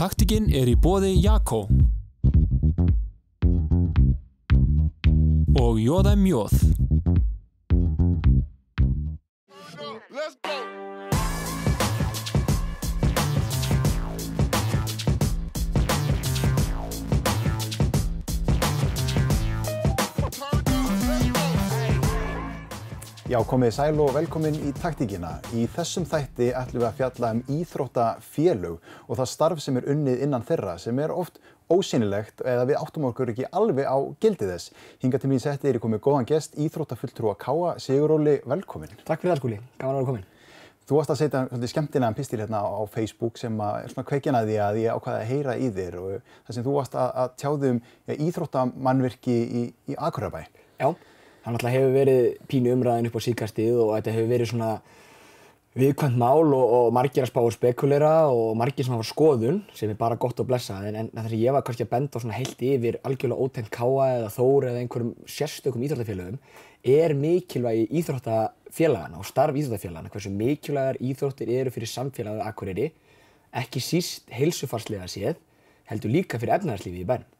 Taktikinn er í bóði Jakko og Jóða Mjóð. Já, komið sæl og velkomin í taktíkina. Í þessum þætti ætlum við að fjalla um íþróttafélög og það starf sem er unnið innan þeirra sem er oft ósynilegt eða við áttum okkur ekki alveg á gildið þess. Hinga til mín setti er ég komið góðan gest, íþróttafulltrúa Káa Siguróli, velkomin. Takk fyrir skúli, gaman að vera komin. Þú varst að setja svolítið skemmtilegan pistil hérna á Facebook sem er svona kveikjan að því að ég ákvaði að heyra í þér og það sem þú varst að, að tjáðu um ja, íþróttamannvirki í, í Akurabæ. Já, það náttúrulega hefur verið pínu umræðin upp á síkastið og þetta hefur verið svona viðkvæmt mál og, og margir að spá og spekulera og margir sem hafa skoðun sem er bara gott að blessa en, en þess að ég var kannski að benda svona heilt yfir algjörlega ótegnt káa eða þór eða einhverjum sérstökum íþróttafélögum er mikilvægi íþróttafélagana og starf íþróttafélagana hversu mikilvægar íþróttir eru fyrir samfélagið Akureyri ekki síst heilsufarslega séð heldur líka fyrir efnæðarslífið í bænum.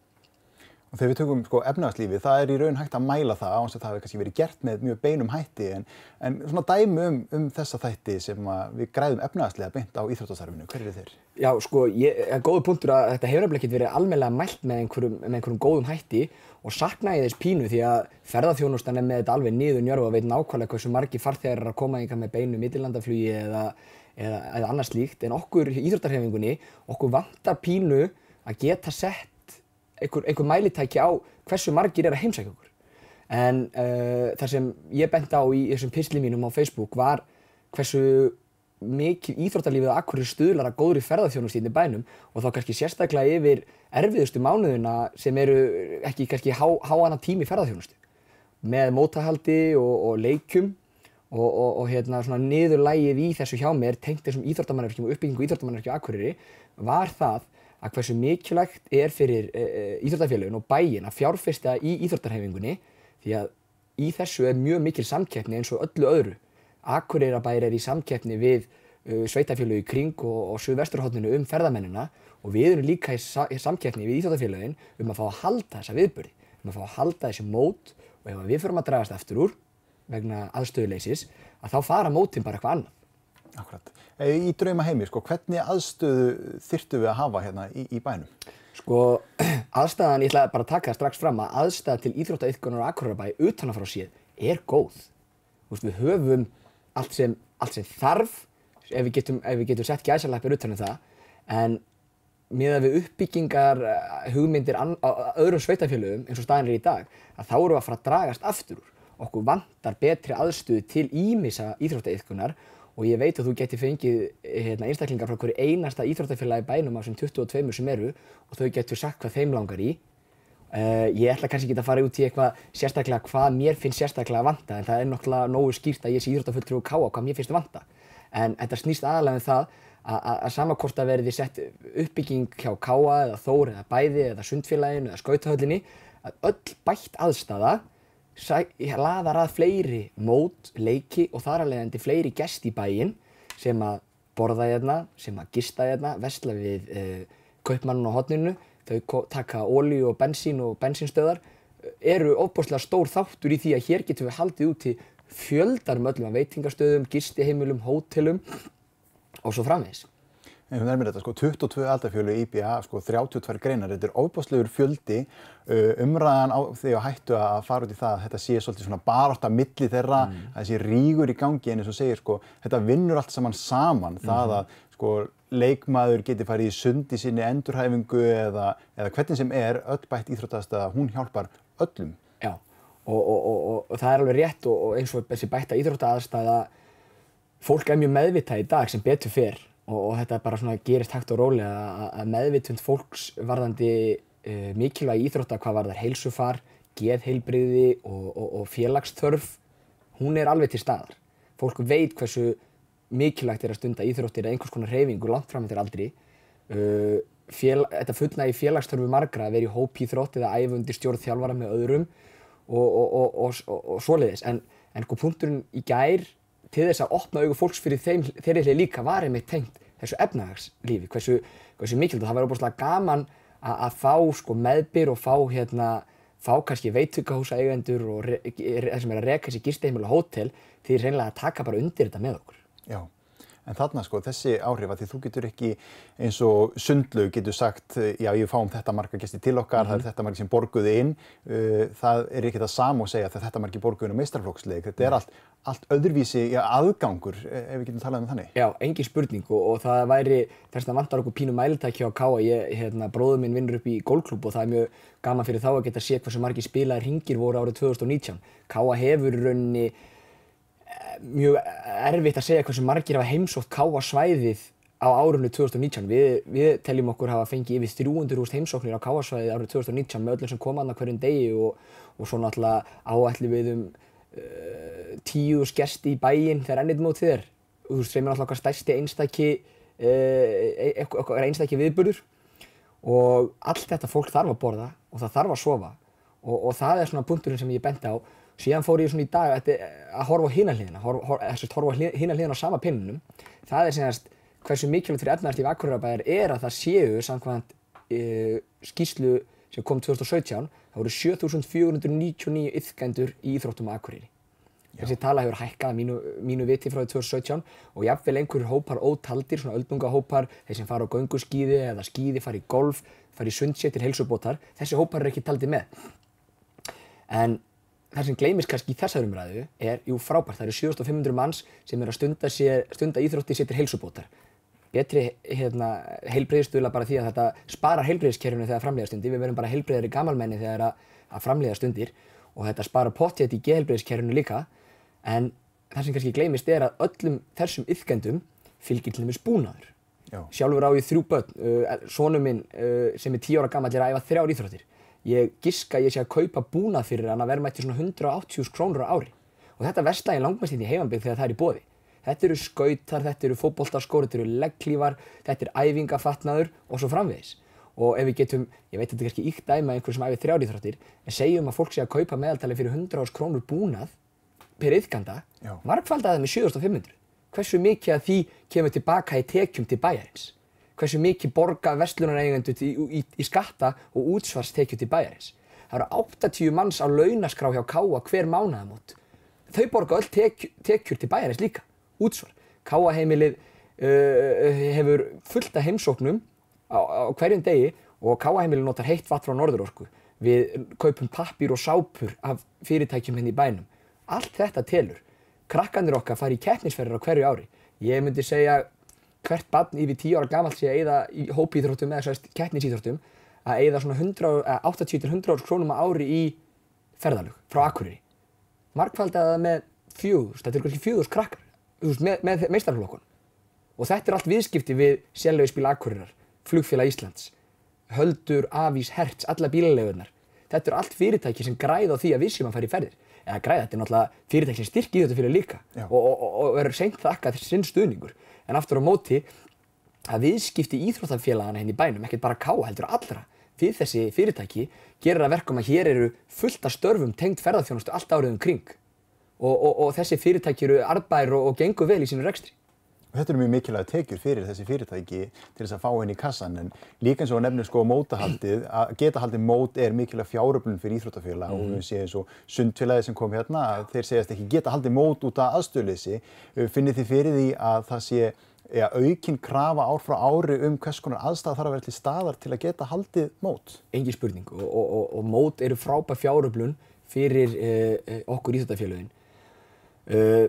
Og þegar við tökum sko, efnahagslífið, það er í raun hægt að mæla það án sem það hefur kannski verið gert með mjög beinum hætti en, en svona dæmi um, um þessa þætti sem við græðum efnahagslega beint á íþróttastarfinu. Hver eru þeir? Já, sko, ég er góður punktur að þetta hefur ekkert verið almeinlega mælt með einhverjum, með einhverjum góðum hætti og sakna ég þess pínu því að ferðarþjónustan er með þetta alveg niður njörg og veit nákvæmlega hversu margi farþegar er að koma einhver með beinu mittillandaflugi eða, eða, eða annað slíkt en okkur í íþróttarhefingunni, okkur vantar pínu að geta sett einhver, einhver mælitæki á hversu margir er að heimsækja okkur. En uh, það sem ég bent á í þessum pisli mínum á Facebook var hversu mikið íþróttarlífið að akkurir stuðlar að góðri ferðarþjónustíðin í bænum og þá kannski sérstaklega yfir erfiðustu mánuðina sem eru ekki kannski há, háana tími ferðarþjónustu með mótahaldi og, og leikjum og, og, og hérna niðurlægið í þessu hjá mér tengt þessum íþróttamannverkjum og uppbyggingu íþróttamannverkjum akkuriri var það að hversu mikilvægt er fyrir e, e, íþróttafélagin og bæin að fjárfesta í íþróttarhefingunni því að í þessu er mjög mikil samkeppni eins og öllu öðru. Akureyrabæri er í samkeppni við uh, sveitafélagi kring og, og suðvesturhóttinu um ferðamennina og við erum líka í, sa í samkeppni við íþróttafélagin um að fá að halda þessa viðbörði, um að fá að halda þessi mót og ef við förum að dragast eftir úr vegna aðstöðuleysis að þá fara mótin bara eitthvað annað. Akkurat. Í drauma heimi, sko, hvernig aðstöðu þyrtu við að hafa hérna í, í bænum? Sko, aðstæðan, ég ætla bara að taka það strax fram að aðstæða til íþróttaiðkunar og akkurarbæi utan að fara á séð er góð. Veist, við höfum allt sem, allt sem þarf ef við getum, ef við getum sett gæsalæpir utan um það en miðað við uppbyggingar hugmyndir á öðrum sveitafélögum eins og staðin er í dag að þá eru að fara að dragast aftur úr. Okkur vantar betri aðstöðu til ímissa íþróttaiðkunar og ég veit að þú geti fengið hérna, einstaklingar frá hverju einasta íþróttafélagi bænum af þessum 22 sem eru og þau getur sagt hvað þeim langar í. Uh, ég ætla kannski ekki að fara út í eitthvað sérstaklega hvað mér finnst sérstaklega að vanta en það er nokkla nógu skýrt að ég sé íþróttafulltrú og káa hvað mér finnst að vanta. En þetta snýst aðalega um það að samakort að verði sett uppbygging hjá káa eða þór eða bæði eða sundfélaginu eða skautahöllinni að öll bætt aðstafa laðar að fleiri mót, leiki og þar að leiðandi fleiri gest í bæinn sem að borða hérna, sem að gista hérna, vestla við uh, kaupmann á hotninu, þau taka ólíu og bensín og bensínstöðar, eru óbúslega stór þáttur í því að hér getum við haldið út til fjöldarum öllum að veitingastöðum, gistiheimilum, hótelum og svo framvegis. Er með þetta, sko, 22 aldarfjölu í IBA, sko, 32 greinar, þetta er óbáslegur fjöldi uh, umræðan á því að hættu að fara út í það að þetta sé svolítið svona barátt að milli þeirra, mm. að þessi rígur í gangi en eins og segir, sko, þetta vinnur allt saman saman, mm -hmm. það að, sko, leikmaður geti farið í sund í sinni endurhæfingu eða, eða hvernig sem er, öll bætt íþróttastæða, hún hjálpar öllum. Já, og, og, og, og það er alveg rétt og eins og þessi bætta íþróttastæða, fólk er mjög meðvitað í dag sem betur fyrr og, og þetta bara svona gerist hægt og rólega að meðvitund fólks varðandi uh, mikilvægi íþrótta hvað var þar heilsufar, geðheilbriði og, og, og félagsþörf hún er alveg til staðar. Fólk veit hversu mikilvægt er að stunda íþróttir eða einhvers konar reyfingu langt fram eftir aldri. Uh, fél, þetta fullnægi félagsþörfu margra að vera í hóp íþrótt eða æfundi stjórn þjálfara með öðrum og svoleiðis. En, en sko punkturinn í gær til þess að opna augu fólks fyrir þeim þeirri líka var einmitt tengt þessu efnahagslífi, hversu, hversu mikilvægt það væri óbúslega gaman að, að fá sko meðbyr og fá hérna fá kannski veitukahúsa eigendur og re, sem er að reka þessi gisteimil og hótel því reynilega að taka bara undir þetta með okkur. Já, en þarna sko þessi áhrif að því þú getur ekki eins og sundlaug getur sagt já ég fáum þetta marga gesti til okkar, það er þetta margi sem borguði inn, uh, það er ekki það sam að segja að þetta margi borguði inn á meistarflokksleik, þetta er allt, allt öðruvísi já, aðgangur eh, ef við getum talað um þannig. Já, engin spurning og, og það væri, þess að vantar okkur pínu mælitæki á Káa, ég, hérna, bróður minn vinnur upp í gólklúb og það er mjög gaman fyrir þá að geta séð hversu margi spilaðir hringir voru árið 2019. Káa hefur í rauninni mjög erfitt að segja hversu margir hafa heimsótt káa svæðið á árunni 2019. Við, við teljum okkur hafa fengið yfir 300.000 heimsóknir á káa svæðið árið 2019 með öllum sem koma annað hverjum degi og, og svo náttúrulega áætli við um uh, tíu skesti í bæinn þegar ennið mótið er. Þú veist, sem er náttúrulega okkar stærsti einstaki, uh, okkar einstaki viðburður og allt þetta fólk þarf að borða og það þarf að sofa og, og það er svona punkturinn sem ég benti á síðan fór ég svona í dag að, að horfa á hína hliðina, horfa, horfa, horfa á hína hliðina á sama pinnunum. Það er semast hversu mikilvægt fyrir efnaðarslíf Akureyrarbæðar er að það séu samkvæmt e, skýslu sem kom 2017, það voru 7499 yfgændur í Íþróttum Akureyri. Þessi tala hefur hækkað að mínu, mínu viti frá 2017 og jafnvel einhverjur hópar ótaldir, svona öldungahópar, þeir sem fara á gönguskíði eða skíði, fara í golf, fara í sundsét til heilsubótar, þessi hópar er ekki taldið með. En það sem gleymist kannski í þessar umræðu er, jú frábært, það eru 7500 manns sem er að stunda, sér, stunda íþrótti sér til heilsubótar. Betri hérna, heilbreyðstuðla bara því að þetta sparar heilbreyðskerfunu þegar framlega stundir, við verðum bara heilbreyðari gamalmenni þegar að, að framlega stundir og þetta sparar pottjætt í geheilbreyðskerfunu líka en það sem kannski gleymist er að öllum þessum yfgændum fylgir til dæmis búnaður. Já. Sjálfur á ég þrjú börn, uh, sónu minn uh, sem er 10 ára gammal er að æfa þrjár íþróttir ég giska ég sé að kaupa búnað fyrir hann að verðmætti svona 180.000 krónur á ári. Og þetta versla ég langmest í heimambygg þegar það er í bóði þetta eru skautar, þetta eru fótboltaskór, þetta eru legglífar þetta er æfingafatnaður og svo framvegis. Og ef við getum, ég veit að þetta er kannski íkt dæma einhver sem æfið þrjárýþróttir en segjum að fólk sé að kaupa meðaltali fyrir 100.000 krónur búnað per yðganda markfaldaði með 7500 hversu mikið að því kemur tilbaka í tekjum til bæjarins hversu mikið borga verslunareigendur í, í, í skatta og útsvarstekju til bæjarins. Það eru 80 manns á launaskrá hjá Káa hver mánaðamót. Þau borga öll tek, tekjur til bæjarins líka, útsvar. Káa heimilið uh, hefur fullt af heimsóknum á, á hverjum degi og Káa heimilið notar heitt vatn frá Norðurorku. Við kaupum pappir og sápur af fyrirtækjum henni hérna í bænum. Allt þetta telur. Krakkandir okkar fari í keppnisferðir á hverju ári. Ég myndi segja hvert barn yfir 10 ára gamalt sé að eyða í hópíþróttum eða sérst keppnisíþróttum að eyða svona 80-100 krónum á ári í ferðalög frá Akureyri. Markfaldaða með fjögurs, þetta er kannski fjögurs krakkar, með, með meistarflokkun. Og þetta er allt viðskipti við sjálfauðspíl Akureyrar, flugfélag Íslands, höldur, afís, herts, alla bílalegunar. Þetta er allt fyrirtæki sem græða á því að við séum að fara í ferðir. Eða græða, þetta er náttúrulega fyrirtæki sem styrkir þetta fyrir líka Já. og, og, og, er seint þakkað sinn stuðningur en aftur á móti að viðskipti íþróttafélagana henni hérna í bænum, ekkert bara ká heldur allra fyrir þessi fyrirtæki gerir að verka um að hér eru fullt af störfum tengt ferðarþjónustu allt árið um kring og, og, og þessi fyrirtæki eru arbær og, og gengur vel í sínu rekstri. Þetta eru mjög mikilvæga tekjur fyrir þessi fyrirtæki til þess að fá henni í kassan en líka eins og nefnir sko mótahaldið að geta haldið mót er mikilvæg fjáröflun fyrir íþróttafélag mm. og við séum eins og sundfélagi sem kom hérna að þeir segjast ekki geta haldið mót út af aðstöðleysi finnir þið fyrir því að það sé ja, aukinn krafa ár frá ári um hvers konar aðstæða þarf að vera til staðar til að geta haldið mót? Engi spurning og, og, og, og mót eru frábær fjáröflun fyrir eh, okkur íþróttafélagin. Uh,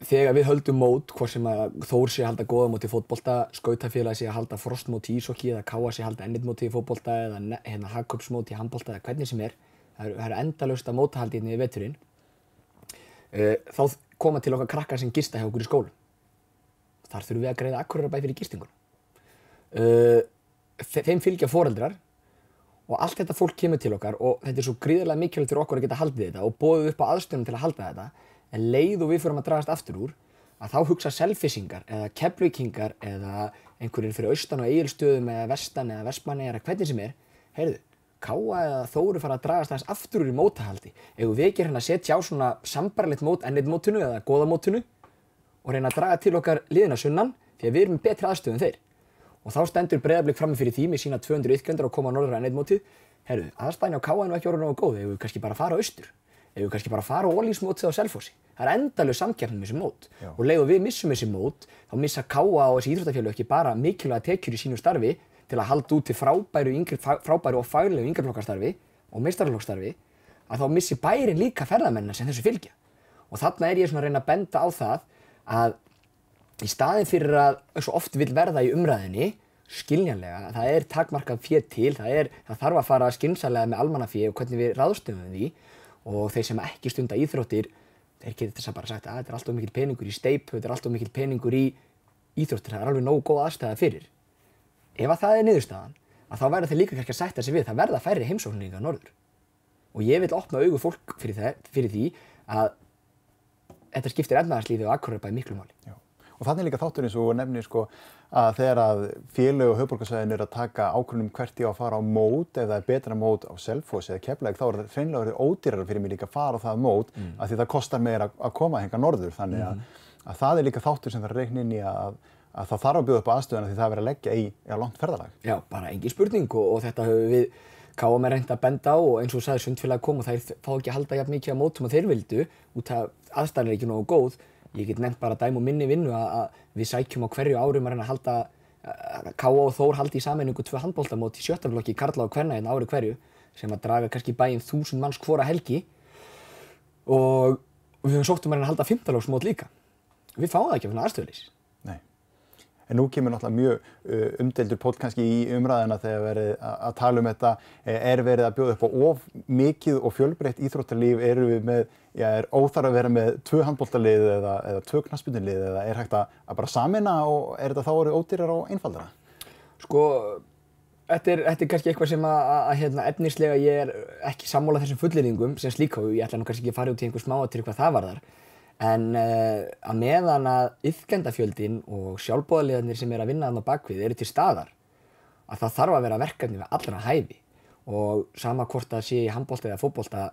þegar við höldum mót, hvort sem að Þór sé að halda góða mót í fótbolta, Skautafélag sé að halda frostmót í ísokki eða Káa sé að halda ennitmót í fótbolta eða hérna, Hagköpsmót í handbolta eða hvernig sem er, það eru er endalust að mótahaldi inn hérna í veturinn, uh, þá koma til okkar krakkar sem gista hjá okkur í skólum. Þar þurfum við að greiða akkurarabæð fyrir gistingun. Uh, þeim fylgja foreldrar og allt þetta fólk kemur til okkar og þetta er svo gríðarlega mikilvægt fyrir okkur að geta haldið þetta og bóðið upp á aðstöðum til að halda þetta en leið og við fyrir að dragast aftur úr að þá hugsa selfisingar eða keflvíkingar eða einhverjir fyrir austan og eigilstöðum eða vestan eða vestmanni eða hvernig sem er heyrðu, káa eða þóru fara að dragast aðeins aftur úr í mótahaldi ef við ekki hérna setja á svona sambarlegt mót ennit mótunu eða goða mótunu og reyna að draga til okkar liðina sunnan því að við erum með betri aðstöðu en þeir. Og þá stendur breyðablík frammi fyrir því með sína 200 ytkendar og koma norður að neittmótið. Herru, aðstæðin á K.A. ef við kannski bara fara við á ólísmótið á Selfossi. Það er endalög samkeppnum þessi mót. Já. Og leið og við missum þessi mót, þá missa K.A. og þessi íþróttafjölu ekki bara mikilvæga tekjur í sínu starfi til að halda út til frábæru, yngri, frábæru og faglegu yngreflokkastarfi og meistarflokkstarfi, að þá missi bærin líka ferðamennina sem þessu fylgja. Og þarna er ég svona að reyna að benda á það að í staðin fyrir að og oft vil verða í umræðinni skiljanlega, það er takmarkað fér til, það, er, það þarf að fara skynsalega með almannafér og hvernig við ráðstöfum því og þeir sem ekki stunda íþróttir, þeir getur þess að bara sagt að þetta er alltaf mikil peningur í steipu, þetta er alltaf mikil peningur í íþróttir, það er alveg nógu góð aðstæða fyrir. Ef að það er niðurstaðan, að þá verða þeir líka kannski að sætta sig við, það verða færri heimsókninga norður. Og ég vil opna augu fólk fyrir, það, fyrir því að þetta skiptir efnaðarslífi og akkurat miklu máli. Já. Og þannig líka þáttur eins og nefnir sko að þegar að félög og höfbólkarsæðin er að taka ákvörnum hvert í að fara á mót ef það er betra mót á Selfoss eða Keflæk þá er það hreinlega verið ódýrar fyrir mig líka að fara á það mót mm. að því það kostar meira að koma hengar norður þannig að, að það er líka þáttur sem það er reikn inn í að, að það þarf að bjóða upp á aðstöðuna því það er verið að leggja í, í langt ferðalag. Já, bara engin spurning og, og þetta höfum við káum að reynda að benda á og eins og sagði sundfélag kom og þær fá ekki að halda jafn mikið á mótum og þeir vildu út af aðstæðan er ekki nógu góð. Ég get nefnt bara dæm og minni vinnu að, við sækjum á hverju árum að reyna að halda Káa og Þór haldi í sameiningu tvö handbóltamót í sjöttarflokki Karla og Kvenna hérna ári hverju sem að draga kannski bæinn þúsund manns hvora helgi og við höfum sóttum að reyna að halda fymtalóksmót líka. Við fáum það ekki af svona aðstöðulis. Nei. En nú kemur náttúrulega mjög uh, umdeildur pól kannski í umræðina þegar verið að, tala um þetta. Er verið að bjóða upp á of mikið og fjölbreytt íþróttarlíf? Eru við með, já, er óþar að vera með tvö handbóltalið eða, eða tvö knaspunnilið eða er hægt að, að bara samina og er þetta þá orðið ódýrar og einfaldara? Sko, þetta er, þetta er kannski eitthvað sem að, að, að hérna, efnislega ég er ekki sammála þessum fullýringum sem slíka og ég ætla nú kannski ekki að fara út í einhver smáatir hvað það var þar. En uh, að meðan að yfkendafjöldin og sjálfbóðaliðarnir sem er að vinna þannig á bakvið eru til staðar, að það þarf að vera verkefni við allra hæfi og sama hvort það sé í handbólta eða fótbólta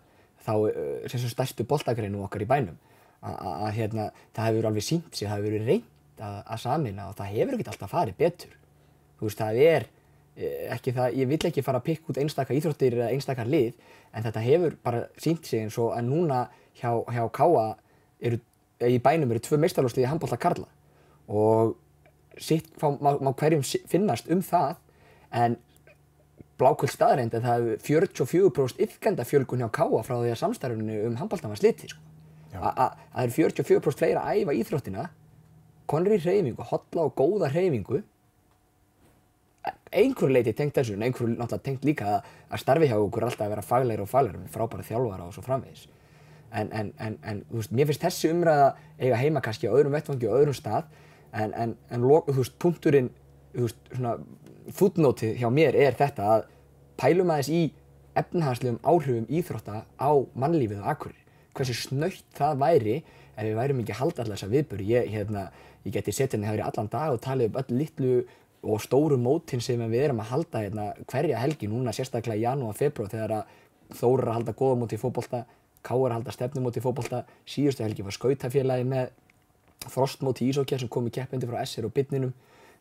þá uh, sem svo stærstu bóltagreinu okkar í bænum að hérna, það hefur alveg sínt sig, það hefur verið reynd að, að samina og það hefur ekkert alltaf farið betur. Þú veist, það er eh, ekki það, ég vill ekki fara að pikka út einstakar íþróttir eða einstakar lið en þetta hefur bara sínt sig eins og að núna hjá, hjá Káa eru, í bænum eru tvö meistarlósliði handbólta Karla. Og sitt fá, má, má hverjum finnast um það en blákvöld staðreind að það hefur 44% yfkendafjölgun hjá Káa frá því að samstarfinu um handbóltan var sliti sko. að það eru 44% fleira að æfa íþróttina konri hreyfingu, hotla og góða hreyfingu. Einhverju leiti tengt þessu en einhverju náttúrulega tengt líka að, starfi hjá okkur alltaf að vera fagleira og fagleira með frábæra þjálfara og svo framvegis en, en, en, en veist, mér finnst þessi umræða eiga heima kannski á öðrum vettfangi og öðrum stað en, lok, þú veist, punkturinn, þú veist, svona fútnótið hjá mér er þetta að pælum aðeins í efnahagslegum áhrifum íþrótta á mannlífið og akkurir. Hversu snöytt það væri ef við værum ekki að halda alltaf þessa viðböru. Ég, hérna, ég geti setið hérna hefur í allan dag og talið um öll litlu og stóru mótin sem við erum að halda hérna hverja helgi núna sérstaklega í janúar og februar þegar að Þór er að halda góða móti í fótbolta Ká að halda stefnumóti í fótbolta, síðustu helgi var skautafélagi með frostmóti í Ísókja sem kom í keppindi frá SR og Bytninum.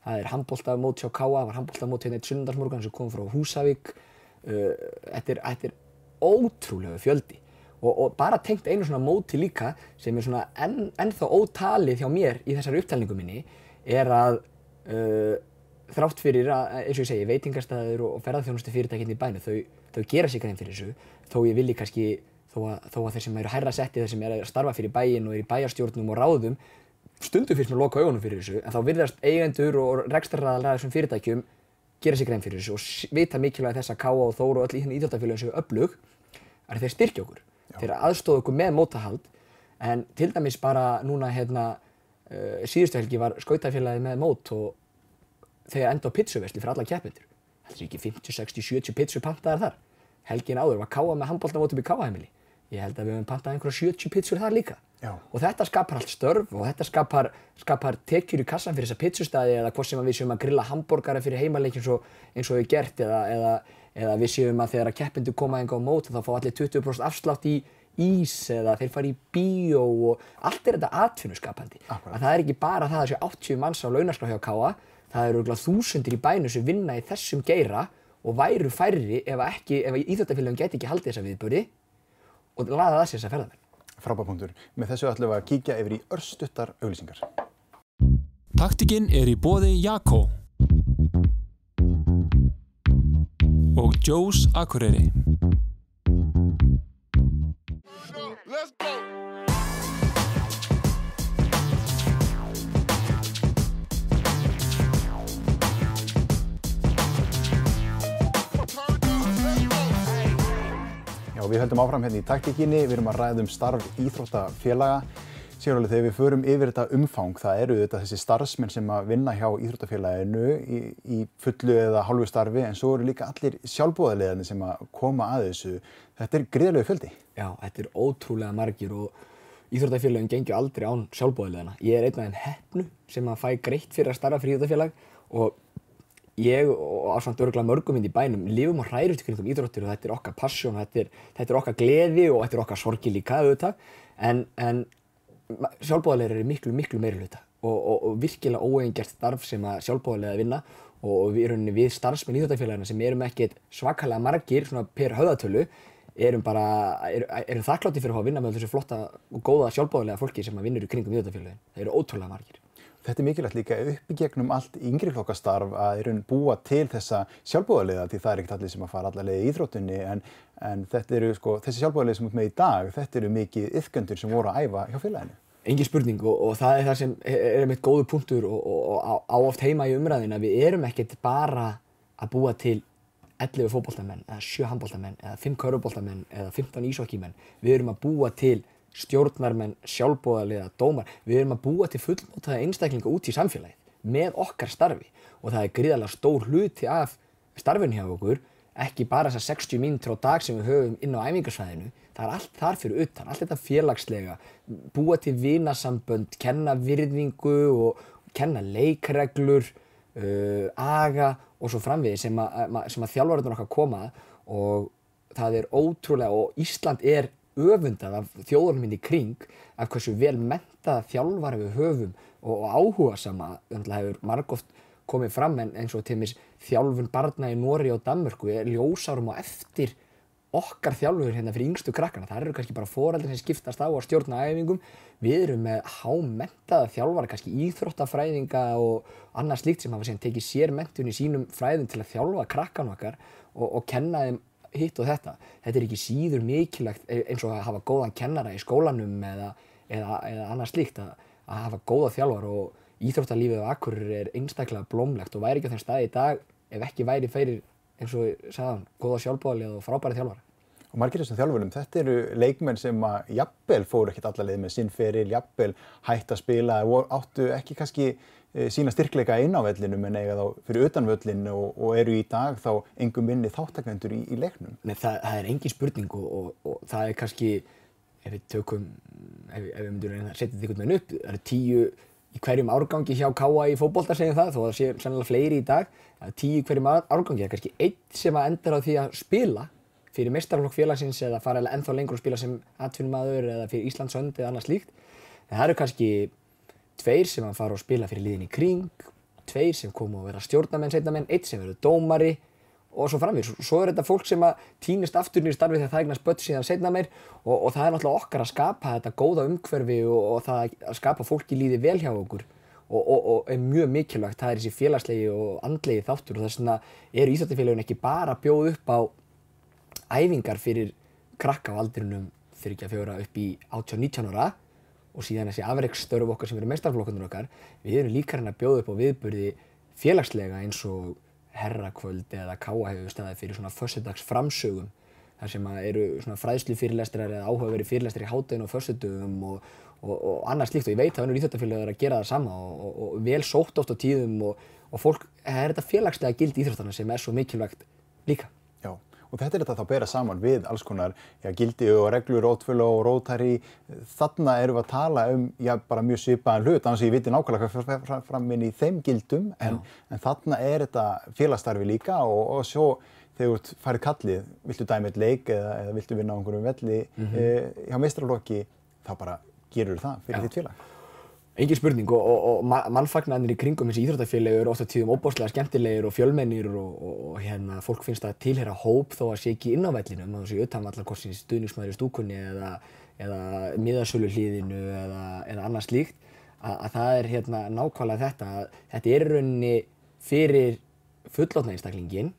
Það er handbóltamót hjá Káa, það var handbóltamót hérna eitt sundarsmorgan sem kom frá Húsavík. Uh, þetta, er, ótrúlega fjöldi og, og bara tengt einu svona móti líka sem er svona enn, ennþá ótalið hjá mér í þessari upptalningu minni er að uh, þrátt fyrir að, eins og ég segi, veitingarstaður og ferðarþjónustu fyrirtækinn í bænu, þau, þau gera sig grein fyrir þessu, þó ég vilji kannski þó að, þó að þeir sem eru hærra setti, þeir sem eru að starfa fyrir bæin og eru í bæjarstjórnum og ráðum stundum fyrst með að loka augunum fyrir þessu en þá virðast eigendur og rekstrarraðalega þessum fyrirtækjum gera sig grein fyrir þessu og vita mikilvæg þess að Káa og Þóru og öll í þenni íþjóttafélagin séu öflug að þeir styrkja okkur, Já. þeir aðstóða okkur með mótahald en til dæmis bara núna hérna uh, síðustu helgi var skautafélagi með mót og þegar enda á pizzuvesli fyrir alla keppindur þetta er ekki 50, 60, 70 pizzu pantaðar þar. Helgin áður var Káa með handbóltamótum í Káaheimili ég held að við höfum pantað einhverja 70 pizzur þar líka Já. og þetta skapar allt störf og þetta skapar, skapar tekjur í kassan fyrir þessa pizzustæði eða hvort sem við séum að grilla hambúrgara fyrir heimaleik eins og, við gert eða, eða, eða við séum að þegar að keppindu koma enga á mót þá fá allir 20% afslátt í, ís eða þeir fara í bíó og allt er þetta atvinnuskapandi. Að það er ekki bara það að þessu 80 manns á launaskrá hjá Káa, það eru þúsundir í bænu sem vinna í þessum geira og væru færri ef ef íþjóttafélagum geti ekki haldið þessa viðbörði og laða það sér þess að ferðamenn. Frábær punktur. Með þessu ætlum við að kíkja yfir í örstuttar auglýsingar. Taktikinn er í bóði Jakko og Joe's Akureyri. Við höldum áfram hérna í taktíkinni, við erum að ræða um starf íþróttafélaga. Sigurlega, þegar við förum yfir þetta umfang, það eru þetta þessi starfsmenn sem að vinna hjá íþróttafélaginu í, í fullu eða hálfu starfi, en svo eru líka allir sjálfbóðarlegarnir sem að koma að þessu. Þetta er gríðarlegu fjöldi. Já, þetta er ótrúlega margir og íþróttafélagin gengju aldrei án sjálfbóðilegana. Ég er einn af þeim heppnu sem að fæ greitt fyrir að starfa fyrir íþróttafélag og ég og ásamt örgulega mörgum inn í bænum lifum og hrærum til kringum íþróttir og þetta er okkar passjón, þetta er, þetta er okkar gleði og þetta er okkar sorgi líka auðvitað en, en sjálfbóðilegar eru miklu, miklu meiri hluta og, og, og virkilega óeigingert starf sem að sjálfbóðilega vinna og við, rauninni, við starfsmenn íþróttafélagina sem erum ekkert svakalega margir svona per höfðatölu erum bara, er, erum þakklátti fyrir að vinna með þessu flotta og góða sjálfbóðilega fólki sem að vinnur í kringum íþróttafélagin. Það eru ótrúlega margir. Þetta er mikilvægt líka upp í gegnum allt yngri flokkastarf að í raun búa til þessa sjálfbóðarlega því það er ekkert allir sem að fara allarlega í íþróttunni en, en þetta eru sko, þessi sjálfbóðarlega sem út með í dag, þetta eru mikið yfgöndur sem voru að æfa hjá félaginu. Engin spurning og, og það er það sem er einmitt góðu punktur og, og, og á, á oft heima í umræðin að við erum ekkert bara að búa til 11 fótboltamenn eða 7 handboltamenn eða 5 köruboltamenn eða 15 ísokkimenn. Við erum að búa til stjórnarmenn, sjálfbóðarlega, dómar. Við erum að búa til fullmótaða einstaklinga út í samfélagið með okkar starfi. Og það er gríðarlega stór hluti af starfinu hjá okkur ekki bara þessar 60 mínútur á dag sem við höfum inn á æfingarsvæðinu það er allt þar fyrir utan, allt þetta félagslega. Búa til vinasambönd kenna virðingu og kenna leikreglur uh, aga og svo framvegi sem að, að þjálfararnir okkar koma. Og það er ótrúlega og Ísland er öfundað af þjóðunum inn í kring af hversu vel mentaða þjálfara við höfum og, áhuga sama hefur margóft komið fram en eins og til mér þjálfun barna í Nóri og Danmörku er ljósárum og eftir okkar þjálfur hérna fyrir yngstu krakkana. Það eru kannski bara foreldrar sem skiptast á að stjórna æfingum. Við erum með hámentaða þjálfara, kannski íþróttafræðinga og annað slíkt sem hafa síðan tekið sér mentun í sínum fræðum til að þjálfa krakkan okkar og, og kenna þeim hitt og þetta. Þetta er ekki síður mikilvægt eins og að hafa góðan kennara í skólanum eða, eða, eða annað slíkt að, að hafa góða þjálfar og íþróttalífið á Akureyri er einstaklega blómlegt og væri ekki á þeim staði í dag ef ekki væri fyrir eins og sagðan, góða sjálfbóðalið og frábæri þjálfara. Og margir þessum þjálfurum, þetta eru leikmenn sem að jafnvel fóru ekkert allarleið með sinn feril, jafnvel hætt að spila, áttu ekki kannski e, sína styrkleika inn á vellinum en eiga þá fyrir utan völlin og, og eru í dag þá engum minni þáttakendur í, í leiknum. Nei, það, það er engin spurning og, og, og það er kannski, ef við tökum, ef, ef við myndum að setja þetta einhvern veginn upp, það eru tíu í hverjum árgangi hjá Káa í fótbolta segjum það, þó það sé sannlega fleiri í dag, það er tíu í hverjum árgangi, það er kannski eitt sem að endar á því að spila fyrir meistarflokk félagsins eða fara ennþá lengur og spila sem atvinnumadur eða fyrir Íslandsönd eða annað slíkt. En það eru kannski tveir sem að fara og spila fyrir liðin í kring, tveir sem koma og vera stjórnamenn, setnamenn, eitt sem verður dómari og svo framvís. Svo er þetta fólk sem að týnist aftur nýri starfi þegar það eignast börn síðan setna meir og, og það er náttúrulega okkar að skapa þetta góða umhverfi og, og það að skapa fólki líði vel hjá okkur og, og er mjög mikilvægt. Það er þessi félagslegi og andlegi þáttur og þess vegna eru Íþjóttifélagin ekki bara að bjóða upp á æfingar fyrir krakka á aldrinum fyrir ekki að fjóra upp í 18-19 ára og síðan þessi afreiksstörf okkar sem eru meistarflokkundur okkar. Við erum líka hérna að bjóða upp á viðburði félagslega eins og herrakvöld eða káa hefur staðið fyrir svona föstudags framsögum þar sem eru svona fræðslu fyrirlestrar eða áhugaveri fyrirlestrar í hátæðinu og föstudögum og, og, og annað slíkt og ég veit að önnur íþróttafélag er að gera það sama og, og vel sótt oft á tíðum og fólk, það er þetta félagslega gild íþróttana sem er svo mikilvægt líka. Og þetta er þetta þá bera saman við alls konar já, gildi og reglur, rótfölu og rótari. Þarna erum við að tala um já, bara mjög svipaðan hlut, annars ég viti nákvæmlega hvað fer fram- fram inn í þeim gildum, en, en þarna er þetta félagsstarfi líka og, og svo þegar þú ert farið kallið, viltu dæmi eitt leik eða, eða viltu vinna á einhverjum velli e, hjá meistralokki, þá bara gerur það fyrir Já. þitt félag. Engin spurning og, og, og ma- mannfagnarnir í kringum þessi íþróttafélagi eru ofta tíðum óbáslega skemmtilegir og fjölmennir og, og, hérna, fólk finnst að tilhera hóp þó að sé ekki inn á vellinum, þá sé utan allar hvort sem stuðningsmæður í stúkunni eða, eða miðasölu hlýðinu eða, eða annað slíkt, að, að það er hérna, nákvæmlega þetta, að þetta er rauninni fyrir fullotna einstaklingin,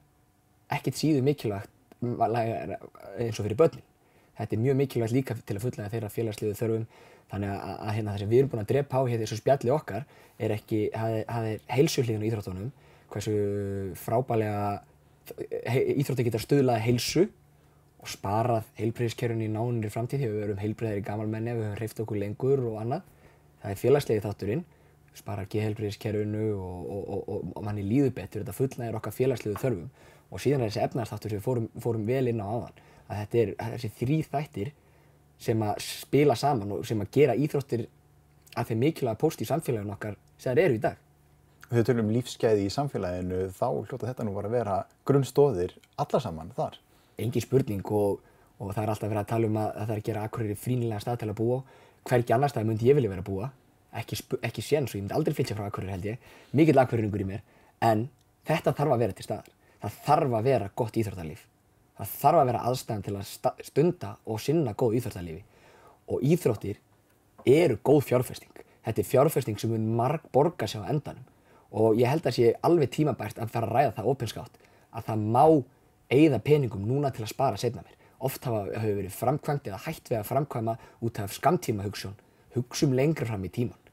ekkert síður mikilvægt eins og fyrir börnin. Þetta er mjög mikilvægt líka til að fulllega þeirra félagslegu þörfum þannig að, að hérna, það sem við erum búin að drepa á hér þessu spjalli okkar er ekki, það er, það heilsuhlíðun í íþróttunum hversu frábælega íþrótti geta stuðlað heilsu og sparað heilbreyðiskerfinu í nánir framtíð að við verum heilbreyðir í gamalmenni, við höfum hreift okkur lengur og annað. Það er félagslegi þátturinn, sparar geðheilbreyðiskerfinu og, og, og, og, manni líður betur, þetta fullnægir okkar félagslegu þörfum og síðan er þessi efnaðarþáttur sem við fórum, fórum vel inn á áðan að þetta er þessi þrý þættir sem að spila saman og sem að gera íþróttir að þeim mikilvæga póst í samfélaginu okkar sem þær eru í dag. Þegar við tölum um lífsgæði í samfélaginu, þá hljóta þetta nú bara að vera grunnstóðir alla saman þar. engin spurning og, og það er alltaf verið að tala um að, að það er að gera Akureyri frínilega stað til að búa. Hvergi annar stað myndi ég vilja vera að búa. Ekki, ekki séns og ég myndi aldrei flytja frá Akureyri held ég. Mikill Akureyringur í mér. En þetta þarf að vera til staðar. Það þarf að vera gott íþróttarlíf það þarf að vera aðstæðan til að stunda og sinna góð íþróttarlífi og íþróttir eru góð fjárfesting. Þetta er fjárfesting sem mun marg borga sig á endanum. Og ég held að sé alveg tímabært að fara að ræða það opinskátt að það má eigða peningum núna til að spara setna mér oft hafa, hefur verið framkvæmt eða hætt við að framkvæma út af skamtíma hugsun hugsum lengra fram í tíman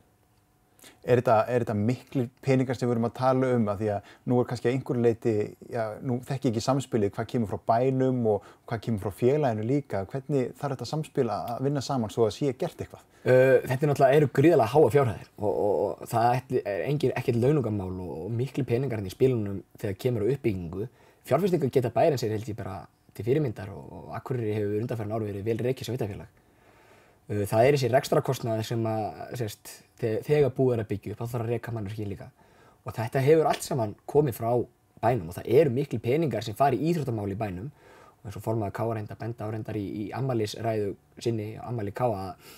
Er þetta, þetta miklu peningar sem við erum að tala um að því að nú er kannski að einhverju leiti, já, nú þekki ég ekki samspilið hvað kemur frá bænum og hvað kemur frá félaginu líka. Hvernig þarf þetta samspil að vinna saman svo að sé gert eitthvað? Uh, þetta er náttúrulega eru gríðarlega háa fjárhæðir og, og, og það er engin, ekkert launungamál og, og miklu peningar hérna í spilunum þegar kemur á uppbyggingu. Fjárfestingar geta bærin sér held ég bara til fyrirmyndar og, Akureyri hefur undanfærin ára verið vel reikið sveitarfélag. Uh, það er þessi rekstrakostnaði sem að sérst, þe- þegar búið er að byggja upp þá þarf að reka mannverki líka. Og þetta hefur allt saman komið frá bænum og það eru miklu peningar sem fari í íþróttamál í bænum og eins og formaður Káa reynda benda áreindar í, í ammælisræðu sinni, ammæli Káa að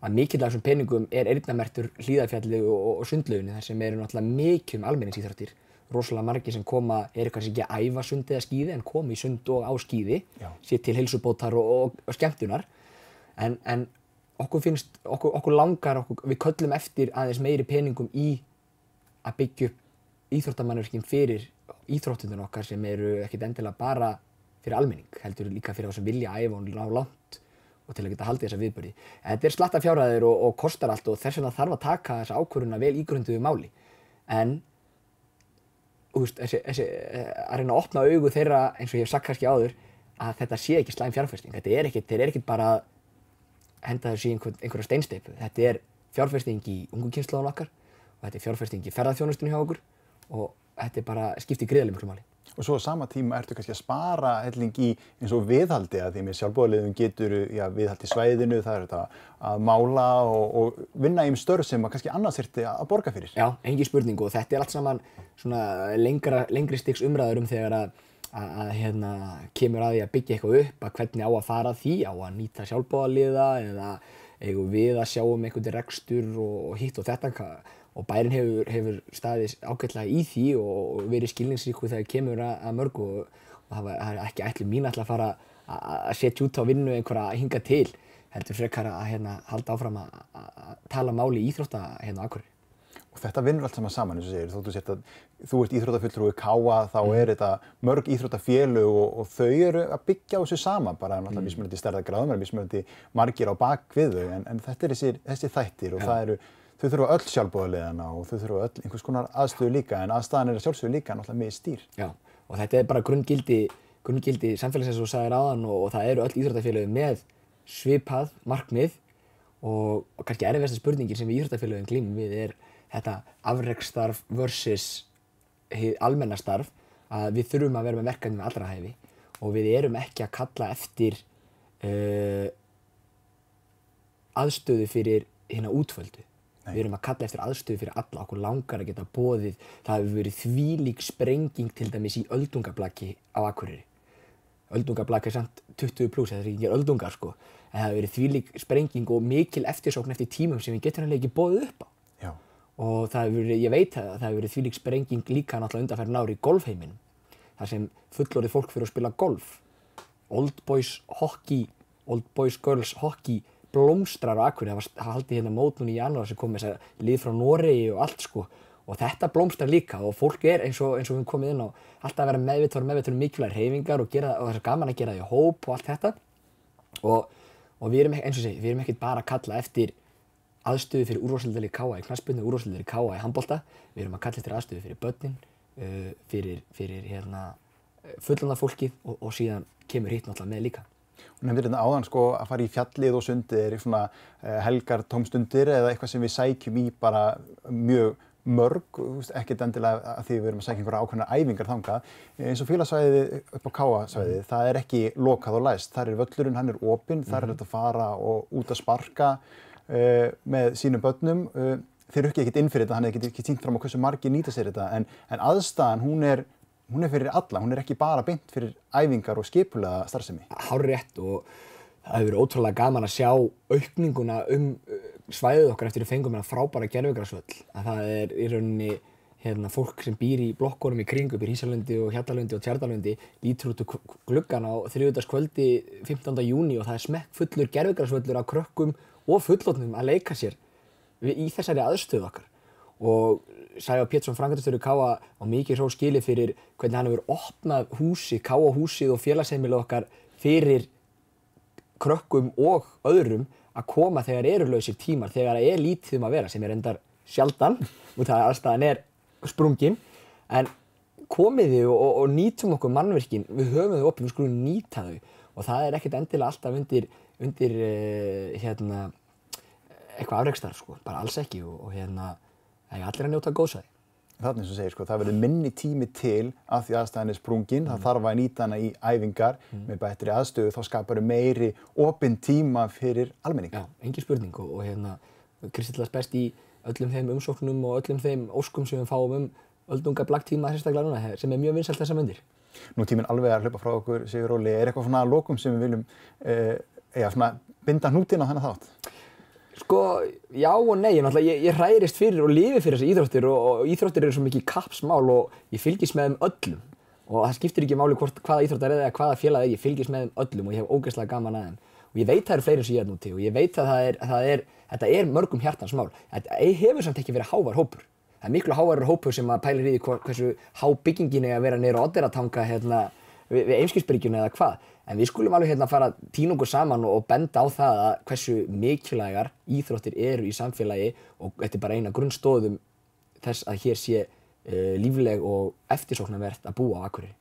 að mikill af þessum peningum er eyrnamertur hlýðafjalli og, og, og sundlauginni þar sem eru náttúrulega mikið um almenningsíþróttir rosalega margir sem koma, eru kannski ekki að æfa sund eða skíði en koma í sund og á skíði Já. sér til heilsubótar og, og skemmtunar en, en okkur finnst, okkur, okkur langar okkur, við köllum eftir aðeins meiri peningum í að byggja upp íþróttamannverkin fyrir íþróttundun okkar sem eru ekkit endilega bara fyrir almenning, heldur líka fyrir þá sem vilja æfa og ná langt og til að geta haldið þessa viðbörði. En þetta er slatta fjárhæðir og, og kostar allt og þess vegna þarf að taka þessa ákvörðuna vel ígrunduðu máli. En veist, þessi, þessi, að reyna að opna augu þeirra eins og ég hef sagt kannski áður að þetta sé ekki slæm fjárfesting. Þetta er er ekkit bara henda þessu í einhver, einhverja steinsteipu. Þetta er fjárfesting í ungu kynnslóðun okkar og þetta er fjárfesting í ferðarþjónustunni hjá okkur og þetta er bara skipti gríðarlega miklu máli. Og svo á sama tíma ertu kannski að spara helling í eins og viðhaldi að því með sjálfbóðaliðum getur já, viðhaldi svæðinu, það er þetta að mála og, og vinna í um störf sem að kannski annars þyrfti að borga fyrir. Já, engin spurning og þetta er allt saman svona lengra, lengri stiks umræður um þegar að, að, hérna, kemur að því að byggja eitthvað upp að hvernig á að fara því, á að nýta sjálfbóðaliða eða eigum við að sjá um einhvern rekstur og, og hitt og þetta og bærin hefur, hefur staðið ágætlega í því og, og verið skilningsríku þegar kemur að, að mörgu og, og það, var, það er ekki ætli mín að fara að, setja út á vinnu einhverja að hinga til heldur frekar að hérna, halda áfram að, að, að tala máli í íþrótta hérna á Akureyri. Og þetta vinnur allt saman saman, eins og segir, þóttu sért að þú ert íþróttafulltrúi Káa, þá er þetta mörg íþróttafélög og, og þau eru að byggja á þessu sama, bara náttúrulega mm. mismunandi stærða gráðum, mismunandi margir á bak við þau, en, en þetta er þessi, þessi þættir og það eru, þau þurfa öll sjálfbóðarleðana og þau þurfa öll einhvers konar aðstöðu líka, en aðstæðan er að sjálfsögðu líka náttúrulega með stýr. Já, og þetta er bara grunngildi, grunngildi samfélagsins og sagðir áðan og, og það eru öll íþróttafélögum með svipað markmið og, og kannski erfiðasta spurningin sem við íþróttafélögum glímum við er þetta afreksstarf versus hið almenna starf að við þurfum að vera með verkefni með allra hæfi og við erum ekki að kalla eftir uh, aðstöðu fyrir hérna útvöldu við erum að kalla eftir aðstöðu fyrir alla okkur langar að geta bóðið það hefur verið þvílík sprenging til dæmis í öldungablaki á Akureyri. Öldungablaki er samt 20 pluss þetta er ekki öldungar sko. En það hefur verið þvílík sprenging og mikil eftirsókn eftir tímum sem við getum henni ekki bóðið upp á. Og það hefur verið, ég veit að það hefur verið þvílík sprenging líka náttúrulega undanferðin ári í golfheiminum þar sem fullorðið fólk fyrir að spila golf. Old boys hockey old boys girls hockey blómstrar á Akureyri, það það haldið hérna mót núna í janúar sem kom með þess að lið frá Noregi og allt sko. Og þetta blómstrar líka og fólk er eins og, eins og við höfum komið inn á alltaf að vera meðvitað meðvitað um mikilvæg reyfingar og, gera, og það er gaman að gera það í hóp og allt þetta. Og, og við erum eins og segi, við erum ekkert bara að kalla eftir aðstöðu fyrir úrvarsleildari káa í knaspinu, úrvarsleildari káa í handbolta. Við erum að kalla eftir aðstöðu fyrir börnin uh, fyrir, fyrir hérna, fullanda fólkið og, og síðan kemur hitt náttúrulega með líka. Hún nefndir þetta áðan sko að fara í fjallið og sundið er í svona uh, helgar tómstundir eða eitthvað sem við sækjum í bara mjög mörg, ekkert endilega að því við erum að sækja einhverja ákveðna æfingar þangað. Eins og félagsvæðið upp á káasvæðið, það er ekki lokað og læst. Þar er völlurinn, hann er opinn, þar er þetta að fara og út að sparka með sínum börnum. Uh, þeir eru ekki ekkert inn fyrir þetta, hann er ekki, tínt fram á hversu margir nýta sér þetta, en, en aðstæðan hún er, hún er fyrir alla, hún er ekki bara beint fyrir æfingar og skipulega starfsemi. hárrétt og það hefur verið ótrúlega gaman að sjá aukninguna um uh, svæðið okkar eftir að fengum hérna frábæra gerfugrasvöll að það er í rauninni hérna, fólk sem býr í blokkorum í kring upp í Hísalundi og Hjallalundi og Tjardalundi lítur út úr gluggan á þriðudagskvöldi 15. júni og það er smekk fullur gerfugrasvöllur af krökkum og fullotnum að leika sér í þessari aðstöðu okkar. Og Sæfa Pétursson frangatastöru Káa á mikið hró skili fyrir hvernig hann hefur opnað húsi, Káa húsið og félagsheimilu okkar fyrir krökkum og öðrum að koma þegar eru lausir tímar, þegar það er lítið um að vera sem er endar sjaldan út af að aðstæðan er sprungin. En komiði og, og, og nýtum okkur mannverkin, við höfum þau opið, við skulum nýta þau. Og það er ekkert endilega alltaf undir, undir uh, hérna, eitthvað afreikstar sko, bara alls ekki og, og hérna, það er allir að njóta góðsæði. Þannig og segir, sko, það verður minni tími til að því aðstæðan er sprungin, það þarf að nýta hana í æfingar með bættri aðstöðu, þá skapar meiri opinn tíma fyrir almenning. Já, engin spurning og, og hérna Kristillast best í öllum þeim umsóknum og öllum þeim óskum sem við fáum um öldunga blacktíma sérstaklega núna sem er mjög vinsalt þessa myndir. Nú tíminn alveg að hlaupa frá okkur, Sigur Óli, er eitthvað svona lokum sem við viljum eh, eða svona binda hnútin á þennan þátt? Sko, já og nei, ég, ég, ég hræðist fyrir og lifi fyrir þessar íþróttir og, og íþróttir eru svo mikið kappsmál og ég fylgist með þeim öllum. Og það skiptir ekki máli hvort, hvaða íþróttar eða hvaða félag er, ég fylgist með þeim öllum og ég hef ógeðslega gaman að þeim. Og ég veit það eru fleiri sem ég er núti og ég veit að það er, það er, þetta er mörgum hjartans mál. Þetta hefur samt ekki verið hávar hópur. Það er miklu hávarur hópur sem að pælir í því hversu há byggingin er að vera neyra við, við Eimskipsbyrgjunni eða hvað en við skulum alveg hérna fara okkur saman og, benda á það að hversu mikilvægar íþróttir eru í samfélagi og þetta er bara eina grunnstóðum þess að hér sé uh, lífleg og eftirsóknarvert að búa á Akureyri.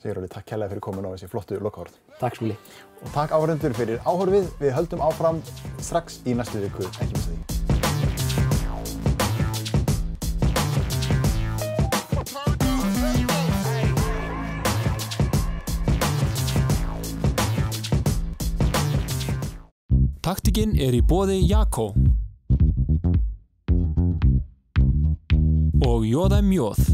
Sigur Óli, takk kærlega fyrir komin á þessi flottu lokahorð. Takk skuli. Og takk áhörundur fyrir áhorfið, við höldum áfram strax í næstu viku, ekki með því. Taktikinn er í bóði Jakko og Jóða Mjóð.